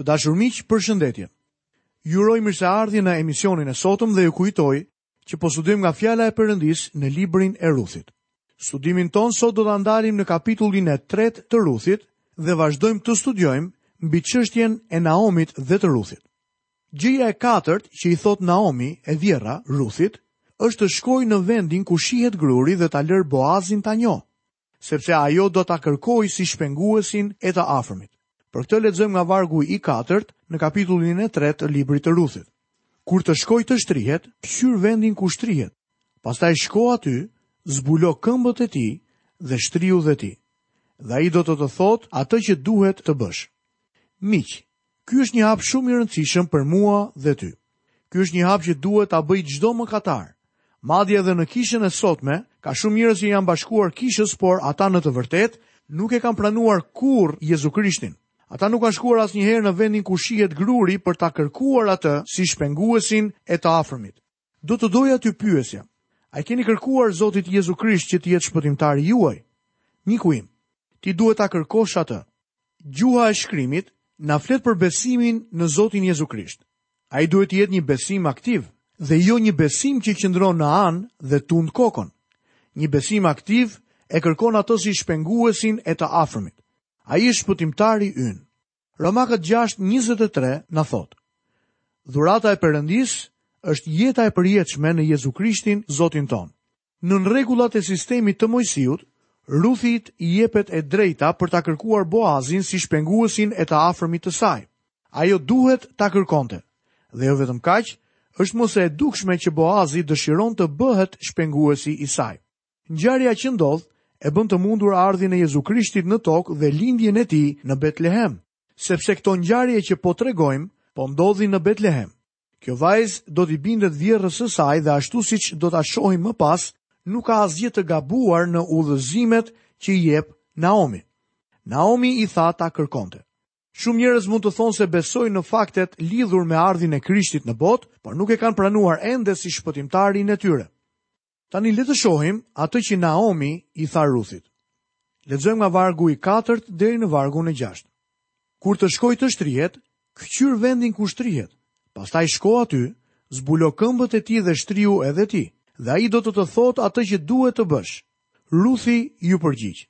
Të dashur miq, përshëndetje. Ju uroj mirëseardhje në emisionin e sotëm dhe ju kujtoj që po studiojmë nga fjala e Perëndisë në librin e Ruthit. Studimin tonë sot do ta ndalim në kapitullin e 3 të Ruthit dhe vazhdojmë të studiojmë mbi çështjen e Naomit dhe të Ruthit. Gjëja e katërt që i thotë Naomi e vjehrra Ruthit është të shkojë në vendin ku shihet gruri dhe ta lërë Boazin ta njohë. sepse ajo do ta kërkojë si shpenguesin e të afërmit. Për këtë lexojmë nga vargu i katërt në kapitullin e tretë të librit të Ruthit. Kur të shkojë të shtrihet, kqyr vendin ku shtrihet. Pastaj shko aty, zbulo këmbët e tij dhe shtrihu dhe ti. Dhe ai do të të thotë atë që duhet të bësh. Miq, Ky është një hap shumë i rëndësishëm për mua dhe ty. Ky është një hap që duhet ta bëjë çdo mëkatar. Madje edhe në kishën e sotme ka shumë njerëz që janë bashkuar kishës, por ata në të vërtetë nuk e kanë pranuar kurrë Jezu Krishtin. Ata nuk kanë shkuar asnjëherë në vendin ku shihet gruri për ta kërkuar atë si shpenguesin e të afërmit. Do të doja t'ju pyesja, a i keni kërkuar Zotit Jezu Krisht që të jetë Shpëtimtari juaj? Miku im, ti duhet ta kërkosh Atë. Gjuha e Shkrimit na flet për besimin në Zotin Jezu Krisht. Ai duhet të jetë një besim aktiv, dhe jo një besim që qëndron në anë dhe tund kokën. Një besim aktiv e kërkon Atë si Shpenguesin e të afërmit. Ai është Shpëtimtari ynë. Romakët 6:23 na thotë: Dhurata e Perëndisë është jeta e përjetshme në Jezu Krishtin, Zotin tonë. Nën rregullat e sistemit të Moisiut, Ruthit i jepet e drejta për ta kërkuar Boazin si shpenguesin e të afërmit të saj. Ajo duhet ta kërkonte. Dhe jo vetëm kaq, është më se e dukshme që Boazi dëshiron të bëhet shpenguesi i saj. Ngjarja që ndodh e bën të mundur ardhjen e Jezu Krishtit në tokë dhe lindjen e tij në Betlehem, sepse këto ngjarje që po tregojmë po ndodhin në Betlehem. Kjo vajzë do t'i bindet vjehrrës së saj dhe ashtu siç do ta shohim më pas, nuk ka asgjë të gabuar në udhëzimet që i jep Naomi. Naomi i tha ta kërkonte. Shumë njerëz mund të thonë se besojnë në faktet lidhur me ardhjen e Krishtit në botë, por nuk e kanë pranuar ende si shpëtimtarin e tyre. Tani le të shohim atë që Naomi i tha Ruthit. Lexojmë nga vargu i 4 deri në vargun e 6. Kur të shkojë të shtrihet, këqyr vendin ku shtrihet. Pastaj shko aty, zbulo këmbët e tij dhe shtrihu edhe ti, dhe ai do të të thotë atë që duhet të bësh. Ruthi iu përgjigj.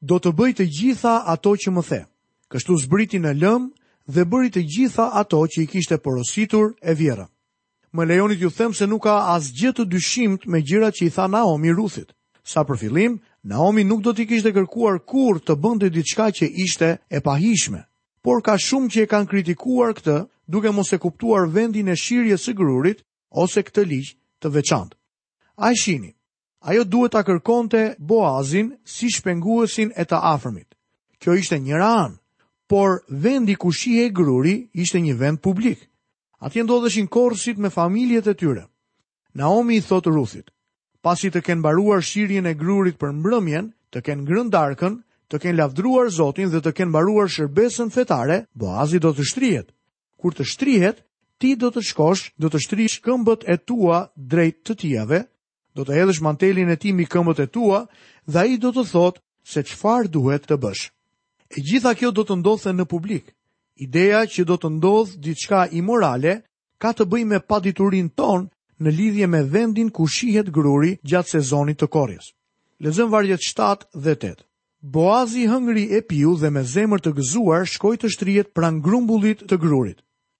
Do të bëj të gjitha ato që më the. Kështu zbriti në lëmë dhe bëri të gjitha ato që i kishte porositur e vjerra. Më lejoni t'ju them se nuk ka asgjë të dyshimtë me gjërat që i tha Naomi Ruthit. Sa për fillim, Naomi nuk do t'i kishte kërkuar kurrë të bënte diçka që ishte e pahijshme. Por ka shumë që e kanë kritikuar këtë, duke mos e kuptuar vendin e shirjes së grurit ose këtë ligj të veçantë. A e shihni? Ajo duhet ta kërkonte Boazin si shpenguesin e të afërmit. Kjo ishte njëra anë, por vendi ku shihej gruri ishte një vend publik. Atje ndodheshin korrësit me familjet e tyre. Naomi i thotë Ruthit, pasi të kenë mbaruar shirjen e grurit për mbrëmjen, të kenë ngrënë darkën, të kenë lavdëruar Zotin dhe të kenë mbaruar shërbesën fetare, Boazi do të shtrihet. Kur të shtrihet, ti do të shkosh, do të shtrish këmbët e tua drejt të tijave, Do të hedhësh mantelin e tij mbi këmbët e tua dhe ai do të të thotë se çfarë duhet të bësh. E gjitha kjo do të ndodhte në publik. Ideja që do të ndodhë diçka imorale ka të bëjë me paditurinë tonë në lidhje me vendin ku shihet gruri gjatë sezonit të korrjes. Lexojmë vargjet 7 dhe 8. Boazi hëngri e piu dhe me zemër të gëzuar shkoi të shtrihet pranë grumbullit të grurit.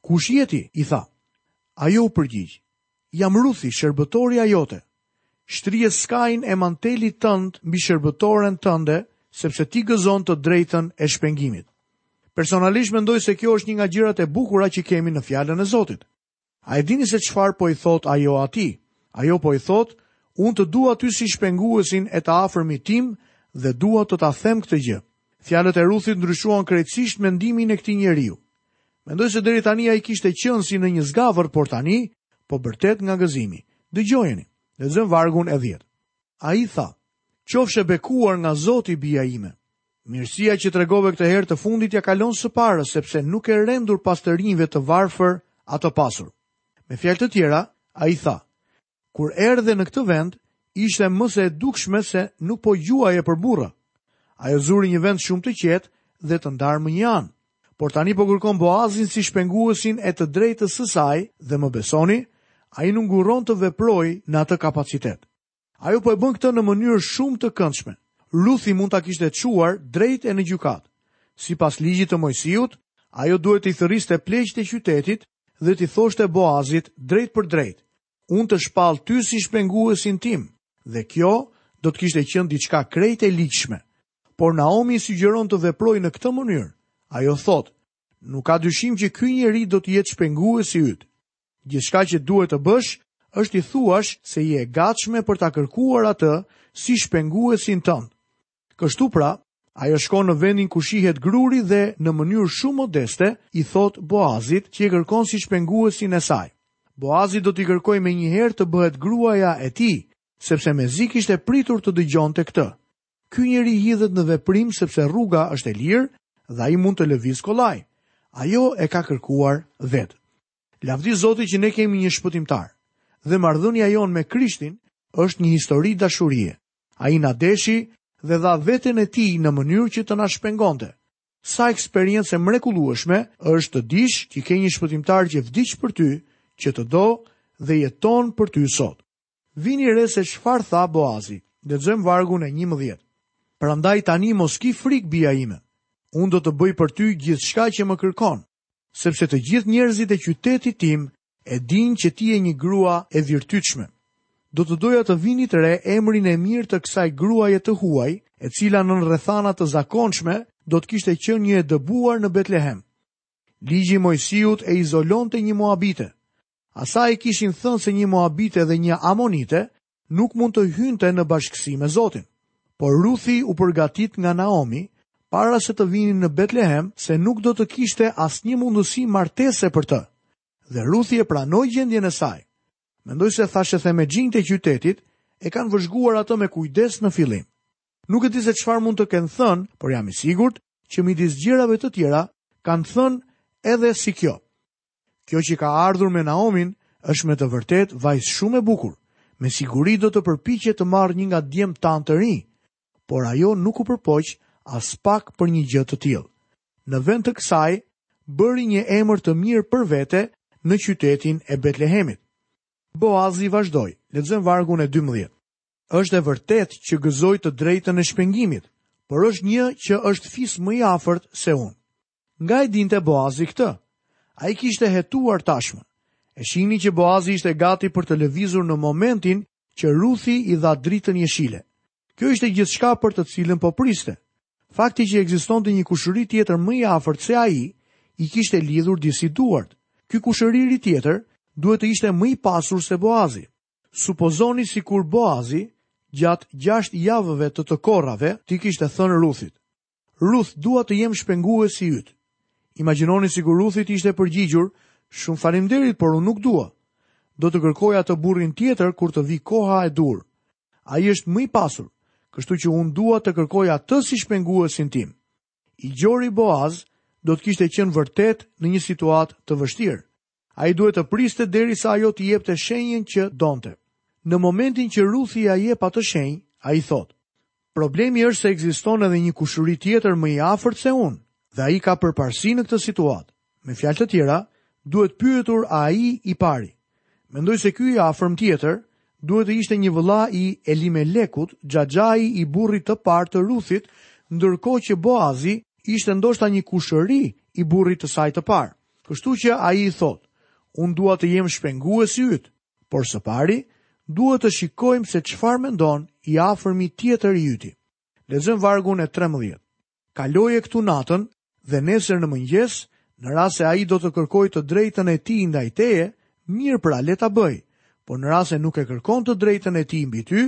Kush je ti? i tha. Ajo u përgjigj, Jam Ruthi, shërbëtorja jote. Shtrije skajin e mantelit tënd mbi shërbëtoren tënde, sepse ti gëzon të drejtën e shpengimit. Personalisht mendoj se kjo është një nga gjërat e bukura që kemi në Fjalën e Zotit. A e dini se çfarë po i thotë ajo atij? Ajo po i thotë, Unë të dua ty si shpenguesin e të afërmit tim dhe dua të ta them këtë gjë. Fjalët e Ruthit ndryshuan krejtësisht mendimin e këtij njeriu. Mendoj se deri tani ai kishte qenë si në një zgavër, por tani po bërtet nga gëzimi. Dëgjojeni, lexojmë vargun e 10. Ai tha: Qofsh e bekuar nga Zoti bija ime. Mirësia që tregove këtë herë të fundit ia kalon së parës sepse nuk ke rendur pas të rinjve të varfër a të pasur. Me fjalë të tjera, ai tha: Kur erdhe në këtë vend, ishte më se e dukshme se nuk po gjuaje për burra. Ajo zuri një vend shumë të qetë dhe të ndarë më një anë. Por tani po kërkon Boazin si shpenguesin e të drejtës së saj dhe më besoni, ai nuk ngurron të veprojë në atë kapacitet. Ajo po e bën këtë në mënyrë shumë të këndshme. Ruthi mund ta kishte çuar drejt e në gjykatë. Sipas ligjit të Mojsiut, ajo duhet t'i thërriste pleqtë e qytetit dhe t'i thoshte Boazit drejtpërdrejt, unë të shpall ty si shpenguesin tim, dhe kjo do të kishte qenë diçka krejt e ligjshme. Por Naomi i sugjeron të veprojë në këtë mënyrë. Ajo thotë, nuk ka dyshim që ky njeri do të jetë shpenguesi yt. Gjithçka që duhet të bësh është t'i thuash se je e gatshme për ta kërkuar atë si shpenguesin tënd. Kështu pra, ajo shkon në vendin ku shihet gruri dhe në mënyrë shumë modeste i thotë Boazit që e kërkon si shpenguesin e saj. Boazi do t'i kërkojë menjëherë të bëhet gruaja e tij, sepse mezi kishte pritur të dëgjonte këtë. Ky njeri hidhet në veprim sepse rruga është e lirë dhe ai mund të lëvizë kollaj. Ajo e ka kërkuar vetë. Lavdi Zotit që ne kemi një Shpëtimtar dhe marrëdhënia jonë me Krishtin është një histori dashurie. Ai na deshi dhe dha veten e tij në mënyrë që të na shpengonte. Sa eksperiencë e mrekullueshme është të dish që ke një shpëtimtar që vdiq për ty, që të do dhe jeton për ty sot. Vini re se çfarë tha Boazi. Lexojmë vargun e 11. Prandaj tani mos ki frikë bija ime. Unë do të bëj për ty gjithçka që më kërkon. sepse të gjithë njerëzit e qytetit tim e dinë që ti je një grua e virtytshme. Do të doja të vinit re emrin e mirë të kësaj gruaje të huaj, e cila nën rrethana të zakonshme do të kishte qenë një e dëbuar në Betlehem. Ligji i Moisiut e izolonte një moabite, Asaj i kishin thënë se një Moabite dhe një Amonite nuk mund të hynte në bashkësi me Zotin. Por Ruthi u përgatit nga Naomi para se të vinin në Betlehem se nuk do të kishte asnjë mundësi martese për të. Dhe Ruthi e pranoi gjendjen e saj. Mendoj se thashethemexhinjtë e qytetit e kanë vëzhguar atë me kujdes në fillim. Nuk e di se çfarë mund të kenë thënë, por jam i sigurt që midis gjërave të tjera kanë thënë edhe si kjo. Kjo që ka ardhur me Naomin është me të vërtetë vajzë shumë e bukur. Me siguri do të përpiqet të marrë një nga djemtë tanë të rinj, por ajo nuk u përpoq aspak për një gjë të tillë. Në vend të kësaj, bëri një emër të mirë për vete në qytetin e Betlehemit. Boazi vazhdoi, lexojmë vargun e 12. Është e vërtetë që gëzoj të drejtën e shpengimit, por është një që është fis më i afërt se unë. Nga e dinte Boazi këtë? Ai kishte hetuar tashmë. E shihni që Boazi ishte gati për të lëvizur në momentin që Ruthi i dha dritën jeshile. Kjo ishte gjithçka për të cilën po priste. Fakti që ekzistonte një kushëri tjetër më i afërt se ai, i kishte lidhur disi duart. Ky kushëriri tjetër duhet të ishte më i pasur se Boazi. Supozoni sikur Boazi, gjatë gjashtë javëve të të korrave, t'i kishte thënë Ruthit. Ruth, dua të jem shpenguesi yt. Imagjinoni sikur Ruthi të ishte përgjigjur, Shumë faleminderit, por unë nuk dua. Do të kërkoj atë burrin tjetër kur të vijë koha e duhur. Ai është më i pasur, kështu që unë dua të kërkoj atë si shpenguesin tim. I gjori Boaz do të kishte qenë vërtet në një situatë të vështirë. Ai duhet të priste derisa ajo t'i jepte shenjën që donte. Në momentin që Ruthi ia jep atë shenjë, ai thotë, Problemi është se ekziston edhe një kushëri tjetër më i afërt se unë, dhe ai ka përparësi në këtë situatë. Me fjalë të tjera, duhet pyetur ai i pari. Mendoj se ky i afërm tjetër duhet të ishte një vëlla i Elimelekut, xhaxhai i burrit të parë të Ruthit, ndërkohë që Boazi ishte ndoshta një kushëri i burrit të saj të parë. Kështu që ai i thotë, unë dua të jem shpenguesi yt, por së pari duhet të shikojmë se çfarë mendon i afërmi tjetër i yti. Lexojmë vargun e 13. Kaloje këtu natën dhe nesër në mëngjes, në rast se ai do të kërkojë të drejtën e tij ndaj teje, mirë pra le ta bëjë, por në rast se nuk e kërkon të drejtën e tij mbi ty,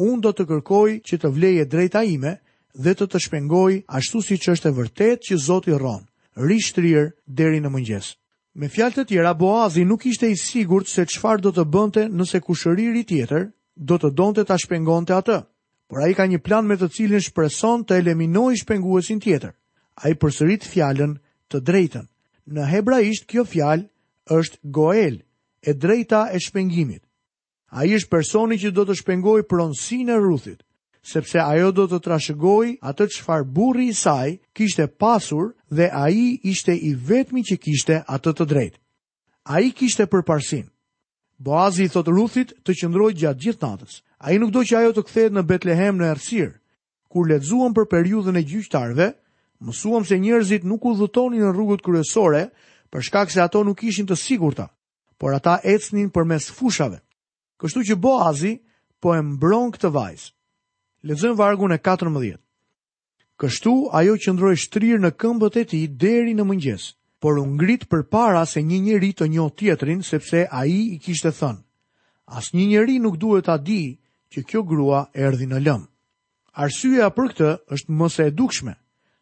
Unë do të kërkoj që të vlejë e drejta ime dhe të të shpengoj ashtu siç është e vërtetë që Zoti rron, rri shtrirë deri në mëngjes. Me fjalë të tjera, Boazi nuk ishte i sigurt se çfarë do të bënte nëse kushëriri tjetër do të donte ta shpengonte atë. Por ai ka një plan me të cilin shpreson të eliminojë shpenguesin tjetër. Ai përsërit fjalën të drejtën. Në hebraisht kjo fjalë është goel, e drejta e shpengimit. Ai është personi që do të shpengojë pronësinë e Ruthit, sepse ajo do të trashëgojë atë çfarë burri i saj kishte pasur dhe ai ishte i vetmi që kishte atë të drejtë. Ai kishte përparësinë. Boazi i thotë Ruthit të qëndrojë gjatë gjithë natës. Ai nuk do që ajo të kthehet në Betlehem në errësirë. Kur lexuam për periudhën e gjyqtarëve, mësuam se njerëzit nuk udhëtonin në rrugët kryesore, për shkak se ato nuk ishin të sigurta. por ata ecnin përmes fushave. Kështu që Boazi po e mbron këtë vajzë. Lexojmë vargun e 14. Kështu ajo qëndroi shtrirë në këmbët e tij deri në mëngjes, por u ngrit përpara se një njeri të njohë tjetrin sepse ai i kishte thënë: Asnjë njeri nuk duhet ta dijë që kjo grua erdhi në lëmë. Arsyeja për këtë është më se e dukshme.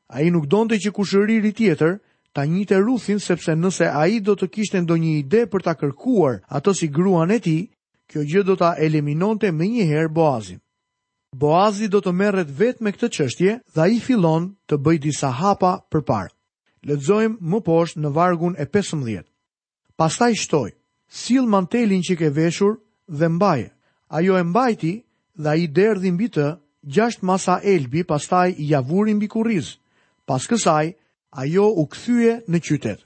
Ai nuk donte që kushëriri tjetër ta njihte Ruthin sepse nëse ai do të kishte ndonjë ide për ta kërkuar atë si gruan e tij, kjo gjë do ta eliminonte menjëherë Boazin. Boazi do të merret vetë me këtë çështje dhe ai fillon të bëjë disa hapa përpara. Lexojmë më poshtë në vargun e pesëmbëdhjetë. Pastaj shtoi, Sill mantelin që ke veshur dhe mbaje. Ajo e mbajti dhe ai derdhi mbi të gjashtë masa elbi pastaj ia vuri mbi kurriz. Pas kësaj, ajo u kthye në qytet.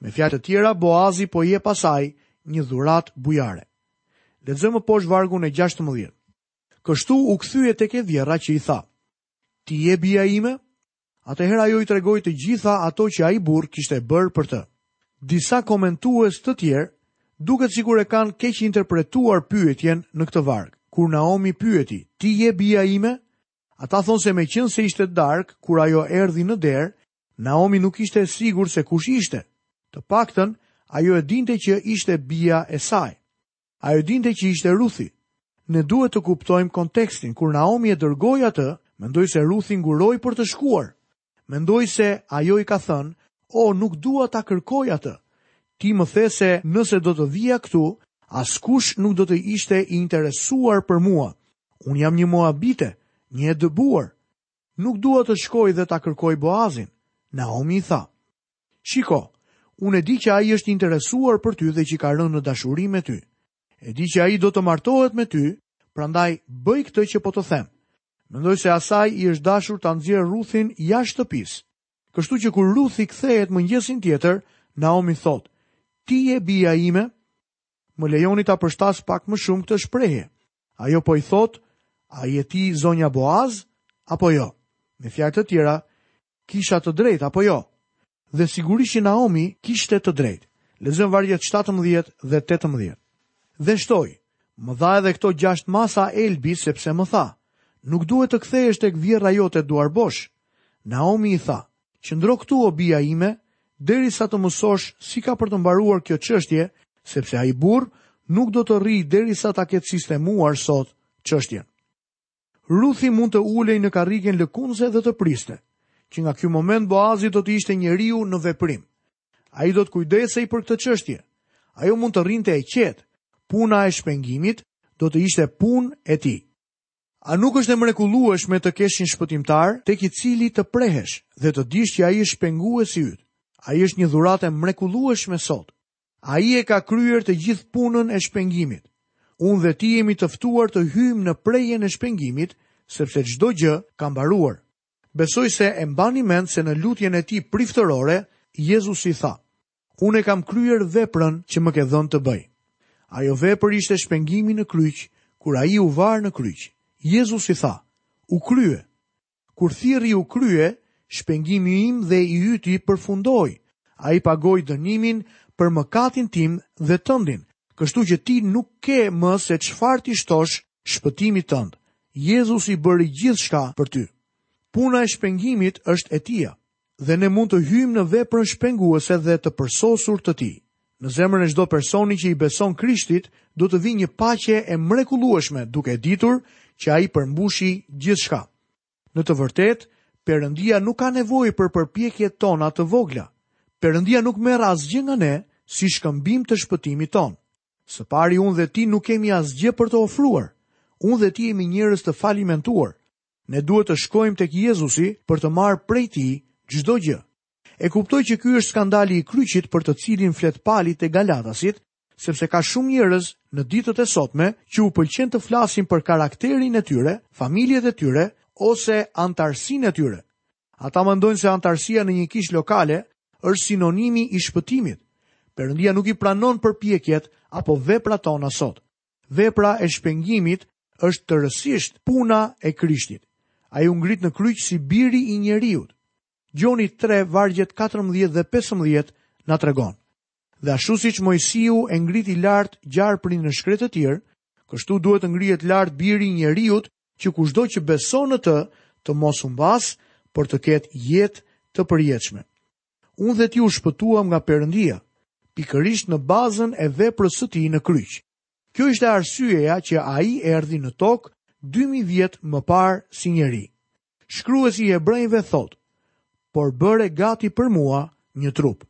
Me fjalë të tjera, Boazi po i jep asaj një dhuratë bujare. Lexojmë më poshtë vargun e gjashtëmbëdhjetë. Kështu u kthye tek e vjehrra që i tha, Ti je bija ime? Atëherë ajo i tregoi të gjitha ato që ai burrë kishte bërë për të. Disa komentues të tjerë duket sikur e kanë keqinterpretuar pyetjen në këtë varg. Kur Naomi pyeti, "Ti je bija ime?" Ata thonë se meqenëse ishte dark kur ajo erdhi në derë, Naomi nuk ishte e sigurt se kush ishte. Të paktën, ajo e dinte që ishte bija e saj. Ajo dinte që ishte Ruthi. Ne duhet të kuptojmë kontekstin. Kur Naomi e dërgoi atë, mendoj se Ruthi nguroi për të shkuar. Mendoj se ajo i ka thënë, "O, nuk dua ta kërkoj atë. Ti më the se nëse do të vija këtu, askush nuk do të ishte i interesuar për mua. Unë jam një moabite, një e dëbuar. Nuk dua të shkoj dhe ta kërkoj Boazin." Naomi i tha, Shiko, unë e di që ai është i interesuar për ty dhe që ka rënë në dashuri me ty. E di që ai do të martohet me ty, prandaj bëj këtë që po të them. Mendoj se asaj i është dashur ta nxjerrë Ruthin jashtë shtëpisë. Kështu që kur Ruthi kthehet mëngjesin tjetër, Naomi thotë: "Ti je bija ime?" Më lejoni ta përshtas pak më shumë këtë shprehje. Ajo po i thotë, a je ti zonja Boaz apo jo? Me fjalë të tjera, kisha të drejtë apo jo? Dhe sigurisht që Naomi kishte të drejtë. Lexojmë vargjet 17 dhe 18. Dhe shtoi: më dha edhe këto gjashtë masa elbi sepse më tha, nuk duhet të kthehesh tek vjerra jote duarbosh. Naomi i tha, Qëndro këtu o bija ime, derisa të mësosh si ka për të mbaruar kjo çështje, sepse ai burrë nuk do të rrijë derisa ta ketë sistemuar sot çështjen. Ruthi mund të ulej në karrigen lëkundëse dhe të priste, që nga ky moment Boazi do të ishte njeriu në veprim. Ai do të kujdesej për këtë çështje. Ajo mund të rrinte e qetë. Puna e shpengimit do të ishte punë e tij. A nuk është e mrekullueshme të kesh një shpëtimtar tek i cili të prehesh dhe të dish që ai është shpenguesi yt? Ai është një dhuratë e mrekullueshme sot. Ai e ka kryer të gjithë punën e shpengimit. Unë dhe ti jemi të ftuar të hyjmë në prehjen e shpengimit, sepse çdo gjë ka mbaruar. Besoj se e mbani mend se në lutjen e tij priftërore, Jezusi tha, Unë e kam kryer veprën që më ke dhënë të bëj. Ajo vepër ishte shpengimi në kryq, kur ai u var në kryq. Jezusi tha, U krye. Kur thirri u krye, shpengimi im dhe i yti përfundoi. Ai pagoi dënimin për mëkatin tim dhe tëndin, kështu që ti nuk ke më se çfarë t'i shtosh shpëtimit tënd. Jezusi bëri gjithçka për ty. Puna e shpengimit është e tija. dhe ne mund të hyjmë në veprën shpenguese dhe të përsosur të Tij. Në zemrën e çdo personi që i beson Krishtit do të vijë një paqe e mrekullueshme duke e ditur që Ai përmbushi gjithçka. Në të vërtetë, Perëndia nuk ka nevojë për përpjekjet tona të vogla. Perëndia nuk merr asgjë nga ne si shkëmbim të shpëtimit tonë. Së pari unë dhe ti nuk kemi asgjë për të ofruar. Unë dhe ti jemi njerëz të falimentuar. Ne duhet të shkojmë tek Jezusi për të marrë prej tij çdo gjë. E kuptoj që ky është skandali i kryqit për të cilin flet Pali te Galatasit, sepse ka shumë njerëz në ditët e sotme që u pëlqen të flasin për karakterin e tyre, familjet e tyre ose anëtarësinë e tyre. Ata mendojnë se anëtarësia në një kishë lokale është sinonimi i shpëtimit. Perëndia nuk i pranon përpjekjet apo veprat tona sot. Vepra e shpengimit është tërësisht puna e Krishtit. Ai u ngrit në kryq si biri i njeriut. Gjoni 3 vargjet 14 dhe 15 na tregon. Dhe ashtu siç Moisiu e ngriti lart gjarprin në shkretëtirë, kështu duhet të ngrihet lart biri i njeriut që kushdo që beson në të të mos humbasë, por të ketë jetë të përjetshme. Unë dhe ti u shpëtuam nga Perëndia pikërisht në bazën e veprës së tij në kryq. Kjo ishte arsyeja që ai erdhi në tokë 2000 vjet më parë si njeri. Shkruesi i Hebrenjve thotë, "Por bëre gati për mua një trup."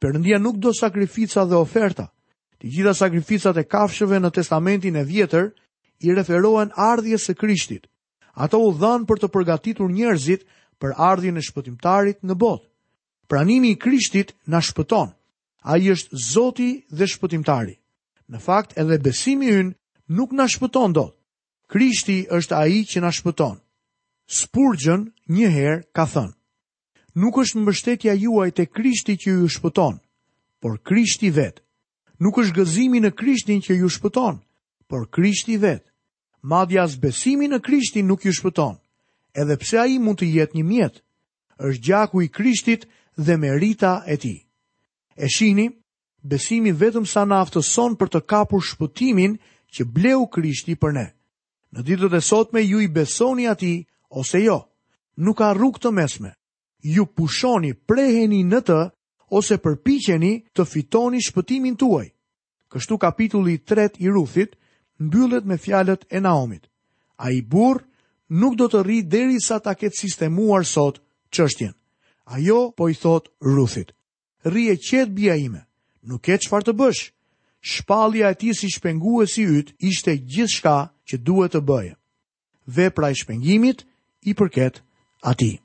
Perëndia nuk do sakrifica dhe oferta. Të gjitha sakrificat e kafshëve në Testamentin e Vjetër i referohen ardhjes së Krishtit. Ato u dhanë për të përgatitur njerëzit për ardhjen e Shpëtimtarit në botë. Pranimi i Krishtit na shpëton. Ai është Zoti dhe Shpëtimtari. Në fakt, edhe besimi ynë nuk na shpëton dot. Krishti është ai që na shpëton. Spurgeon një herë ka thënë: Nuk është mbështetja juaj te Krishti që ju shpëton, por Krishti vetë. Nuk është gëzimi në Krishtin që ju shpëton, por Krishti vetë. Madje as besimi në Krishtin nuk ju shpëton, edhe pse ai mund të jetë një mjet. Është gjaku i Krishtit dhe merita e tij. E shihni, besimi vetëm sa na aftëson për të kapur shpëtimin që bleu Krishti për ne. Në ditët e sotme ju i besoni atij ose jo. Nuk ka rrugë të mesme. Ju pushoni, preheni në të ose përpiqeni të fitoni shpëtimin tuaj. Kështu kapitulli i tretë i Ruthit mbyllet me fjalët e Naomit. Ai burrë nuk do të rrijë derisa ta ketë sistemuar sot çështjen. Ajo po i thotë Ruthit. Rri e qetë bija ime, nuk ke çfarë të bësh. Shpallja e tij si shpenguesi yt ishte gjithçka që duhet të bëje. Vepra e shpengimit i përket atij.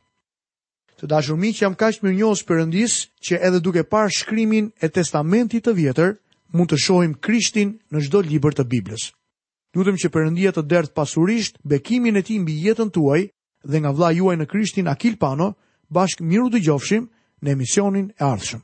Të dashur miq jam kaq mirënjohës Perëndisë që edhe duke parë shkrimin e Testamentit të Vjetër mund të shohim Krishtin në çdo libër të Biblës. Lutem që Perëndia të derdhë pasurisht bekimin e tij mbi jetën tuaj dhe nga vëllai juaj në Krishtin Akil Pano, bashkë mirë u dëgjofshim në emisionin e ardhshëm.